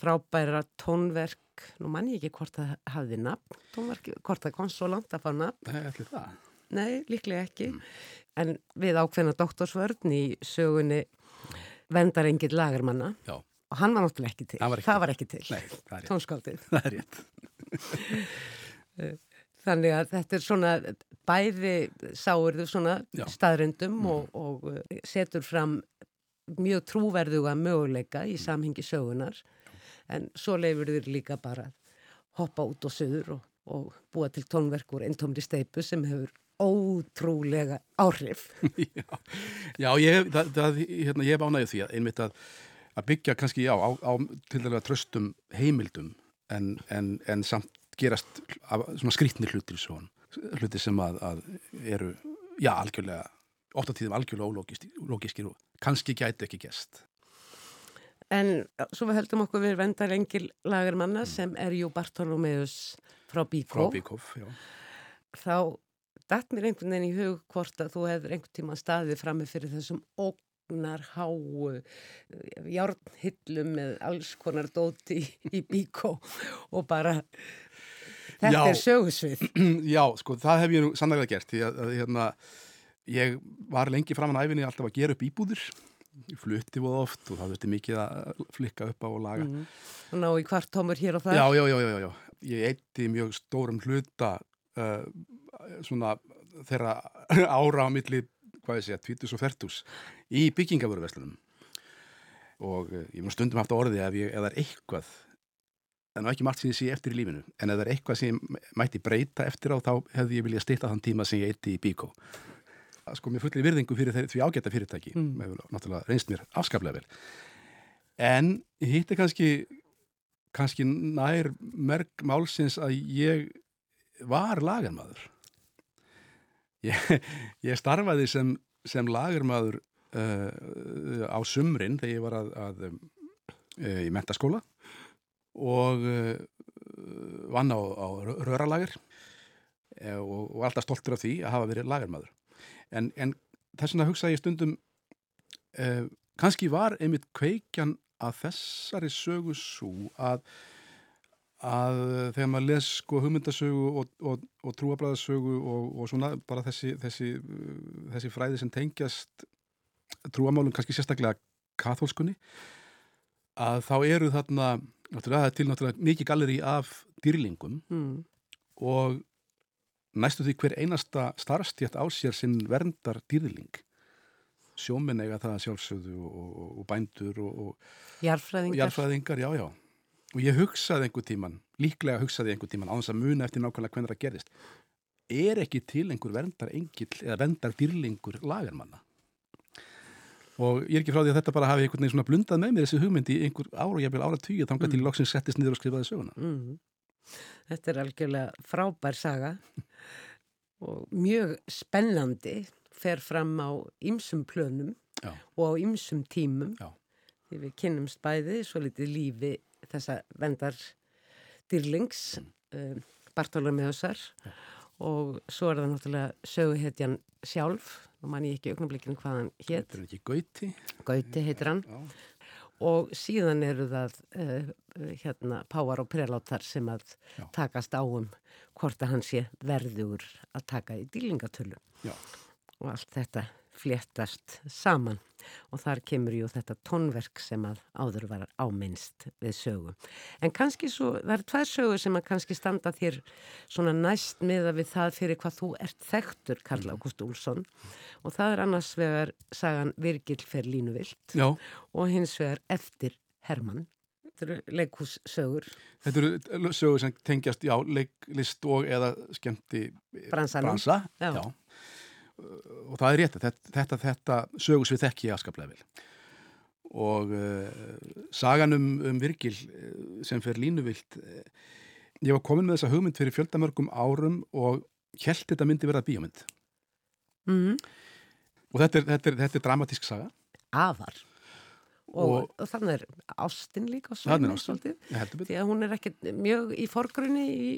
frábæra tónverk, nú mann ég ekki hvort það hafði nafn, tónverk, hvort það kom svo langt að fá nafn. Er allir það. Nei, líklega ekki. En við ákveðna doktorsvörn í sögunni vendarengið lagermanna Já. Og hann var náttúrulega ekki til. Var ekki það var ekki til. Nei, það. Tónskáldið. Það er rétt. Þannig að þetta er svona bæði sáurðu svona Já. Mm. staðrendum og, og uh, setur fram mjög trúverðuga möguleika í samhengi sögunar en svo leifur þér líka bara hoppa út og söður og, og búa til tónverk úr eintómri steipu sem hefur ótrúlega áhrif. já, já ég, það, það, hérna, ég hef ánægðu því að einmitt að, að byggja kannski já, á, á til dælega tröstum heimildum en, en, en samt gerast af, svona skrýtni hlutir svo hluti sem að, að eru já, algjörlega, ótt á tíðum algjörlega ólógiskir og kannski gæti ekki gest. En svo við höldum okkur við vendarengil lagermanna sem er jú Bartolomeus frá Bíkó. Frá Bíkóf. Þá datt mér einhvern veginn í hug hvort að þú hefur einhvern tíma staðið frammi fyrir þessum ógnar háu járnhillum með alls konar dóti í, í Bíkó og bara þetta Já. er sögusvið. Já, sko, það hef ég nú sannlega gert því að, að hérna, ég var lengi framan æfinni alltaf að gera upp íbúðir ég flutti voða oft og það þurfti mikið að flikka upp á og laga Mm. Ná í hvart tómur hér og það. já, já, já, já, já, ég eitti mjög stórum hluta uh, svona þeirra ára á milli, hvað ég segja, 20 og 40 í byggingavöruverslunum og uh, ég mun stundum haft á orði ef, ég, ef það er eitthvað nú ekki margt sem ég sé eftir í lífinu en ef það er eitthvað sem mætti breyta eftir á þá hefði ég viljað stýta þann tíma sem ég eitti í Bíkó sko mér fullir virðingu fyrir þeir, því ágæta fyrirtæki Mm. mm. náttúrulega reynst mér afskaplega vel en hitt er kannski kannski nær merk málsins að ég var lagarmaður ég, ég starfaði sem, sem lagarmaður uh, á sumrin þegar ég var að, að uh, í mentaskóla og uh, vann á, á röralager uh, og, og alltaf stoltur af því að hafa verið lagarmaður en, en þess vegna hugsa ég stundum kannski var einmitt kveikjan að þessari sögu svo að að þegar maður les sko hugmyndasögu og, og, og trúabræðasögu og, og svona bara þessi, þessi, uh, þessi fræði sem tengjast trúamálum kannski sérstaklega katholskunni að þá eru þarna til náttúrulega mikið galleri af dýrlingum Mm. og næstu því hver einasta starfstjætt á sér sinn verndar dýrling sjóminn eiga það sjálfsögðu og, og, og bændur og, og Jarfræðingar. já, já. Og ég hugsaði einhver tíman, líklega hugsaði einhver tíman á þess að muna eftir nákvæmlega hvernig það gerist. Er ekki til einhver verndar engill eða verndar dýrlingur lagarmanna? Og ég er ekki frá því að þetta bara hafi einhvern veginn svona blundað með mér þessi hugmynd í einhver ára og ég vil ára tíu þangað til loksins settist niður og skrifaði söguna. Mm. Þetta er algjörlega frábær saga og mjög spennandi fer fram á ymsum plönum Já. og á ymsum tímum Já. því við kynnumst bæði svo litið lífi þessa vendar dýrlings mm. um, Bartolomeusar og svo er það náttúrulega söguhetjan sjálf og mann ég ekki augnablikinu hvað hann hétt Þetta er ekki gauti. Gauti heitir hann Já. og síðan eru það uh, hérna Pávar og Prelátar sem að Já. takast á um hvort að hann sé verður að taka í dýlingatölu og allt þetta fléttast saman og þar kemur jú þetta tónverk sem að áður var áminnst við sögu. En kannski svo, það eru tvær sögur sem að kannski standa þér svona næst miða við það fyrir hvað þú ert þekktur, Karl Ágúst Úlsson og það er annars vegar sagan Virgil fer línuvilt Já, og hins vegar eftir Hermann. Þetta eru leikhússögur, þetta eru sögur sem tengjast, já, leiklist og eða skemmti Bransanum. bransa. Já. Já. Og það er rétt, þetta, þetta, þetta sögus við þekki ég afskaplega vel. Og uh, sagan um, um Virgil eh, sem fer línuvilt, uh, ég var komin með þessa hugmynd fyrir fjöldamörgum árum og held þetta myndi verða bíómynd. mm. Og þetta er, þetta er, þetta er dramatísk saga. afar. Og, Og- þannig er ástin líka Þarna er ástin. Ég heldur betur. Því að hún er ekkert mjög í forgrunni í,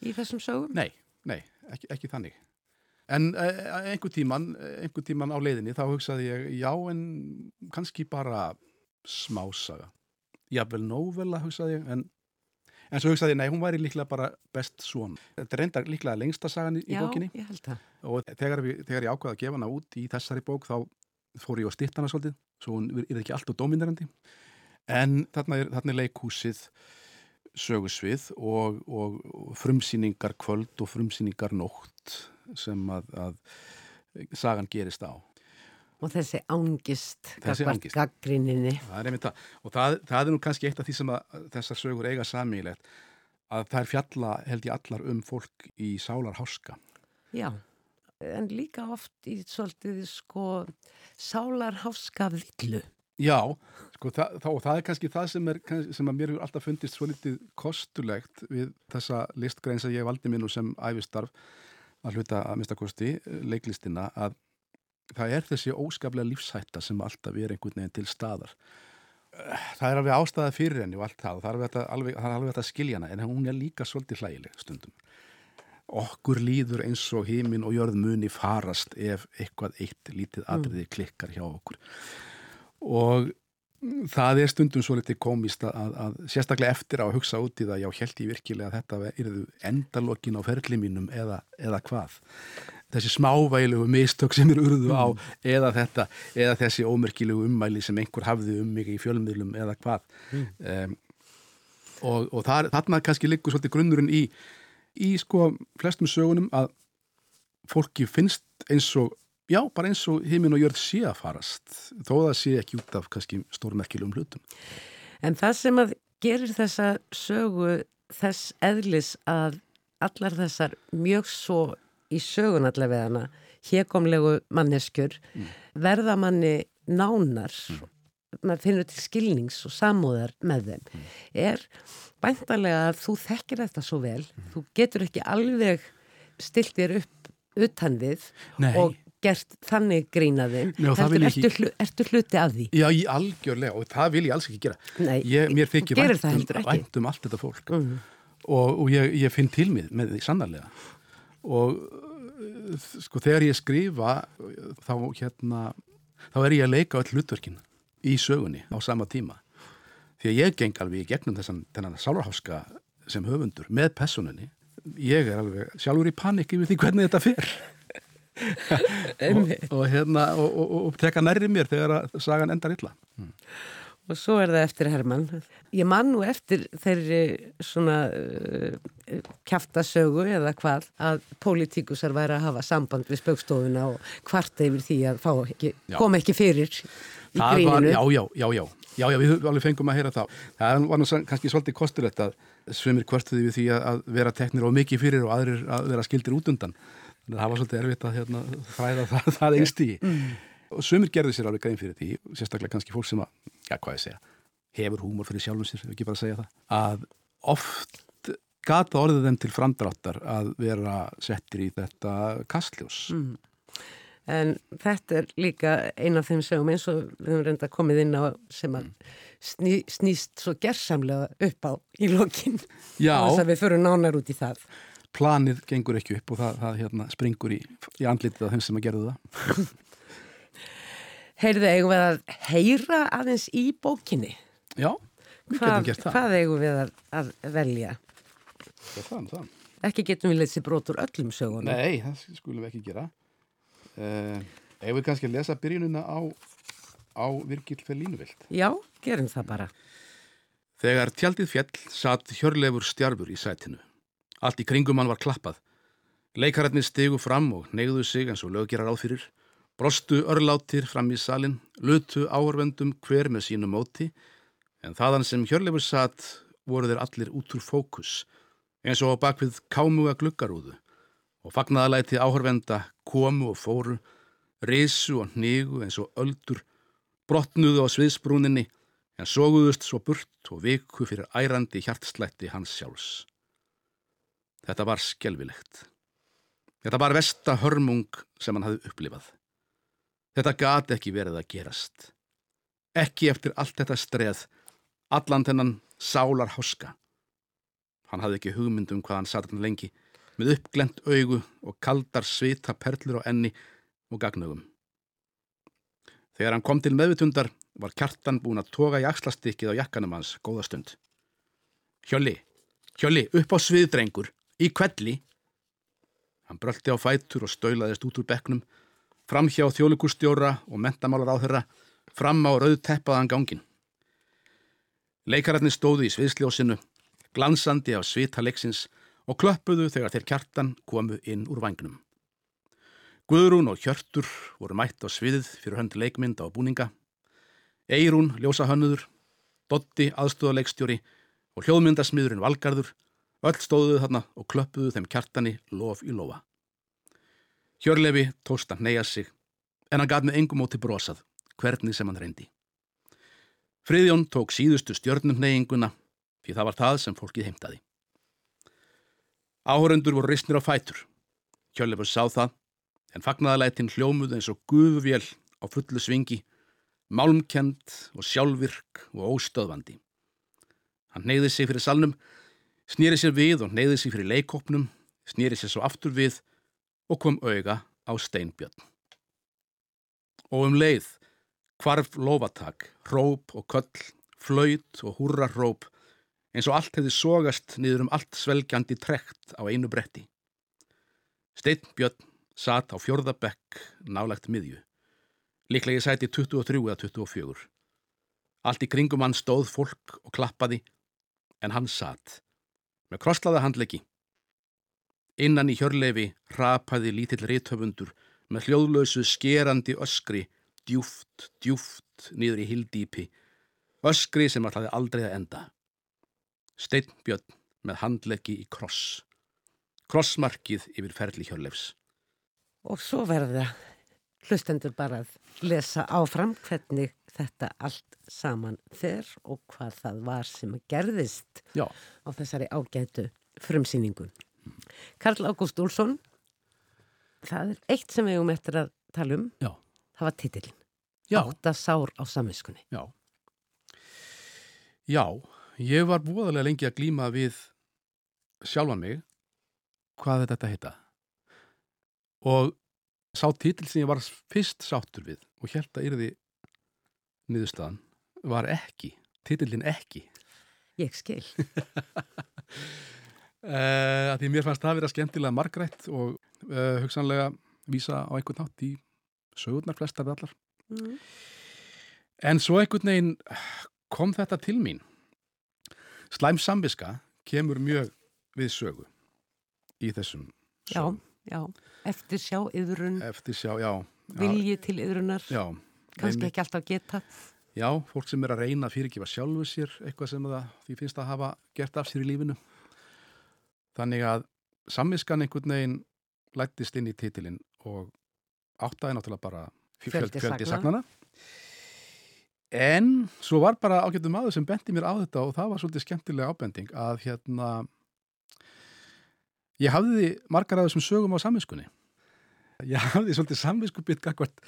í þessum sögum. Nei, nei, ekki, ekki þannig. En uh, einhver tíman, einhver tíman á leiðinni þá hugsaði ég, já en kannski bara smásaga. Jafnvel nóvela hugsaði ég, en, en svo hugsaði ég, nei, hún væri líklega bara best svona. Þetta er reyndar líklega lengsta sagan í, í Já, bókinni ég held það. og þegar, við, þegar ég ákvaði að gefa hana út í þessari bók þá fór ég á stittana svolítið, svo hún er ekki alltaf dominerandi. En þarna er, þarna er leikhúsið sögusvið og, og, og frumsýningar kvöld og frumsýningar nótt sem að, að sagan gerist á. Og þessi ángist, gaggrinninni. Það er einmitt það. Og það, það er nú kannski eitt af því sem að þessar sögur eiga samílegt að það er fjalla held ég allar um fólk í sálarháska. Já, en líka oft í svolítið sko sálarháska villu. Já, sko, það, þá, og það er kannski það sem, er, sem að mér hefur alltaf fundist svo litið kostulegt við þessa listgrein sem ég valdi minn og sem æfistarf að hluta að mista kosti, leiklistina, að það er þessi óskaplega lífshætta sem alltaf er einhvern veginn til staðar. Það er alveg ástæða fyrir henni og allt það og það er alveg, hægt að skilja hana en hún er líka svolítið hlægileg stundum. Okkur líður eins og hímin og jörð muni farast ef eitthvað eitt lítið atriði klikkar hjá okkur og það er stundum svo litið komist að, að, að sérstaklega eftir á að hugsa út í það já, held ég virkilega að þetta yrðu endalokin á ferli mínum eða, eða hvað? Þessi smávælegu mistök sem eru urðu á eða þetta, eða þessi ómerkilegu ummæli sem einhver hafði um mig í fjölmiðlum eða hvað? Um, og, og þar, þarna kannski liggur svolítið grunnurinn í í sko flestum sögunum að fólki finnst eins og já, bara eins og himinn og jörð sé að farast þó það sé ekki út af kannski stórmerkilegum hlutum. En það sem að gerir þessa sögu þess eðlis að allar þessar mjög svo í sögun allavega hana hérkomlegu manneskjur verða manni nánar. Maður finnur til skilnings og samúðar með þeim. Er bæntalega að þú þekkir þetta svo vel þú getur ekki alveg stilt þér upp utan við Nei. og gert þannig grínaðin vil ég ertu, ekki- ertu hluti af því? Já, í algjörlega og það vil ég alls ekki gera. Nei, Ég, mér þú gerir vænt um, heldur um allt þetta fólk. Mhm. og, og ég, ég finn til mig með því sannarlega. Og uh, sko þegar ég skrifa þá hérna þá er ég að leika öll hlutverkin í sögunni á sama tíma. Því að ég geng alveg í gegnum þessan þennan sálarháska sem höfundur með personunni ég er alveg sjálfur í panik yfir því hvernig þetta fer og, og hérna og, og, og teka nærri mér þegar að sagan endar illa og svo er það eftir Hermann. Ég man nú eftir þeirri svona uh, kæftasögu eða hvað að pólitíkusar væri að hafa samband við spökstofuna og hvart yfir því að ekki, kom ekki fyrir í það gríninu. Var, já, já, já, já. Já, já, við alveg fengum að heyra það. Það var nú kannski svolítið kosturlegt að svömmir kvartuði við því að vera teknir á mikið fyrir og aðrir að vera skildir út undan. Þannig að það var svolítið erfitt að hérna, þræða það, það einst í. Mm. Og svömmir gerði sér alveg grein fyrir því, sérstaklega kannski fólk sem að, já, hvað ég segja, hefur húmor fyrir sjálfum sér, ekki bara að segja það, að oft gata orðið þeim til framdráttar að vera settir í þetta kastljós. Mm. En þetta er líka eina af þeim sögum eins og við höfum reynda komið inn á sem að sný, snýst svo gerðsamlega upp á í lokin. Þess að við förum nánar út í það. Planið gengur ekki upp og það, það hérna, springur í, í andlitið af þeim sem að gerðu það. Heyrðu, eigum við að heyra aðeins í bókinni? Já, við hvað, getum gert það. Hvað eigum við að, að velja? Það er það, það. Ekki getum við leysi brotur öllum sögunum. Nei, það skulum við ekki gera. Uh, Ef við kannski að lesa byrjununa á, á Virgil Fellínuvilt. Já, gerum það bara. Þegar tjaldið fjell satt hjörlefur stjarfur í sætinu. Allt í kringum hann var klappað. Leikararnir stegu fram og negðu sig eins og löggerar áfyrir. Brostu örlátir fram í salin, lutu áhörvendum hver með sínu móti, en þaðan sem hjörlefur satt voru þeir allir út úr fókus, eins og á bakvið kámuga gluggarúðu og fagnaðalæti áhörvenda komu og fóru, risu og hnigu eins og öldur, brotnuðu á sviðsbrúninni en sóguðust svo burt og viku fyrir ærandi hjartslætti hans sjálfs. Þetta var skelvilegt. Þetta var vesta hörmung sem hann hafði upplifað. Þetta gati ekki verið að gerast. Ekki eftir allt þetta streð, allan þennan sálar háska. Hann hafði ekki hugmynd um hvað hann satt hann lengi, með uppglent augu og kaldar svita perlur á enni og gagnögum. Þegar hann kom til meðvitundar var kjartan búin að toga í axlastykkið á jakkanum hans góða stund. Hjölli, Hjölli, upp á sviðdrengur, í kvelli. Hann bröldi á fætur og stöulaðist út úr bekknum, fram hjá þjólikustjóra og mentamálar á þeirra, fram á rauð teppaðan gangin. Leikararnir stóðu í sviðsljósinu, glansandi á svita leiksins og klöppuðu þegar þeir kjartan komu inn úr vagnum. Guðrún og Hjörtur voru mætt á sviðið fyrir hönd leikmynda og búninga. Eirún, ljósahönnuður, Dotti, aðstóðaleikstjóri og hljóðmyndasmiðurinn Valgarður, öll stóðuðu þarna og klöppuðu þeim kjartani lof í lofa. Hjörlefi tóst að neyja sig, en hann gaf með engum móti brosað, hvernig sem hann reyndi. Friðjón tók síðustu stjörnum neyinguna, því það var það sem fólkið heimtaði. Áhörundur voru ristnir á fætur. Hjörlefur sá það, en fagnaðalætin hljómuð eins og guðvél á fullu svingi, málmkend og sjálfvirk og óstöðvandi. Hann neyði sig fyrir salnum, snýri sér við og neyði sig fyrir leikopnum, snýri sér svo aftur við og kom auga á steinbjörn. Og um leið, hvarf lofatak, róp og köll, flöyt og húrarróp, eins og allt hefði sogast niður um allt svelgjandi trekt á einu bretti. Steinbjörn satt á fjörðabekk nálagt miðju. Líklega ég sæti 23 eða 24. Allt í kringum hann stóð fólk og klappaði, en hann satt, með krosslaða handleggi. Innan í hjörlefi rapaði lítill rithöfundur með hljóðlausu skerandi öskri, djúft, djúft, niður í hildýpi, öskri sem ætlaði aldrei að enda. Steinbjörn með handleggi í kross, krossmarkið yfir ferli hjörlefs. Og svo verða hlustendur bara að lesa áfram hvernig þetta allt saman fer og hvað það var sem gerðist Já. á þessari ágætu frumsýningun. Karl Ágúst Úlsson, það er eitt sem við hefum eftir að tala um, Já. það var titillin. Já. Átta sár á samiskunni. Já. Já, ég var búðarlega lengi að glíma við sjálfan mig hvað þetta heita. Og sá títil sem ég var fyrst sáttur við og held að yrði niðurstaðan var ekki, títillin ekki. Ég skil. Uh, því mér fannst það að vera skemmtilega margrætt og uh, hugsanlega vísa á einhvern nátt í sögurnar flestar við allar. Mm. En svo einhvern veginn kom þetta til mín. Slæm samviska kemur mjög við sögu í þessum Já, sögum. já, eftir sjá yðrun, Eftir sjá, já. já, vilji til yðrunar, Já, kannski ekki alltaf geta. Já, fólk sem er að reyna að fyrirgefa sjálfu sér eitthvað sem það því finnst að hafa gert af sér í lífinu. Þannig að samviskan einhvern veginn lættist inn í titilinn og áttaði náttúrulega bara Fjöldi fjöldi sagna. sagnana. En svo var bara ágættum maður sem benti mér á þetta og það var svolítið skemmtilega ábending að hérna ég hafði margar af þessum sögum á samviskunni. Ég hafði svolítið samviskubitt gagvart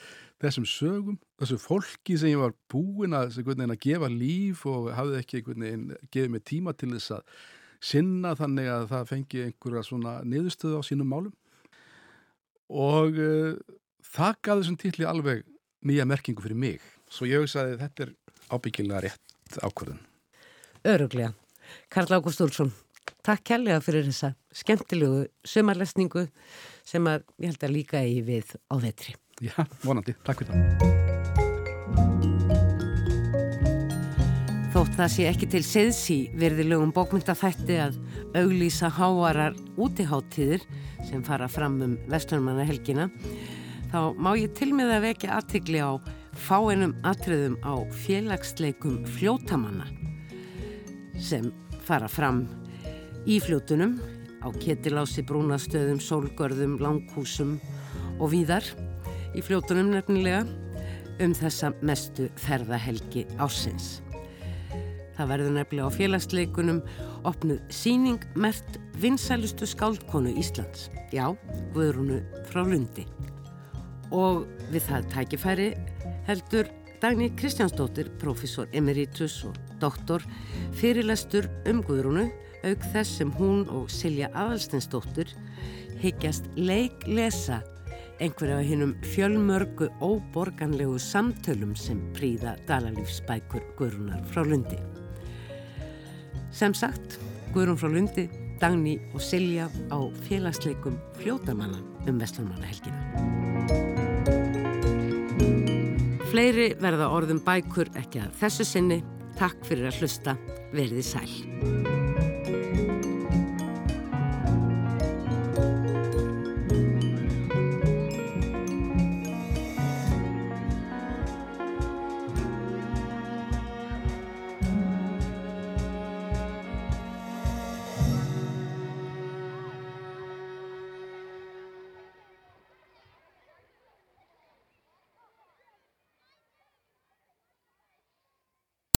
þessum sögum, þessu fólki sem ég var búinn að, að gefa líf og hafði ekki gefið mér tíma til þess að sinna þannig að það fengi einhverja svona niðurstöðu á sínum málum og uh, það gaf þessum titli alveg nýja merkingu fyrir mig svo ég hugsaði að þetta er ábyggilega rétt ákvörðun. Öruglega. Karl Ágúst Úlsson, takk kærlega fyrir þessa skemmtilegu sömarlesningu sem að ég held að líka í við á vetri. Já, vonandi. Takk fyrir það. Þótt það sé ekki til seðs í verðilegum bókmyndafætti að auglýsa háarar útiháttíðir sem fara fram um vestlunmanna helgina, þá má ég til með að vekja aðtigli á fáinum atriðum á félagsleikum fljótamanna sem fara fram í fljótunum á ketilási brúnastöðum, sólgörðum, langhúsum og víðar í fljótunum nefnilega um þessa mestu ferðahelgi ásins. Það verður nefnilega á félagsleikunum opnuð síning mert vinsælustu skáldkonu Íslands. Já, Guðrúnu frá Lundi. Og við það tækifæri heldur Dagni Kristjánsdóttir, professor emeritus og doktor, fyrirlestur um Guðrúnu, auk þess sem hún og Silja Aðalsteinsdóttir hyggjast leiklesa einhverja af hinnum fjölmörgu óborganlegu samtölum sem príða dalalífsbækur Guðrúnar frá Lundi. Sem sagt, Guðrún frá Lundi, Dagni og Silja á félagsleikum fljótamanna um Vestlunmannahelgina. Fleiri verða orðum bækur ekki að þessu sinni. Takk fyrir að hlusta. Verðið sæl.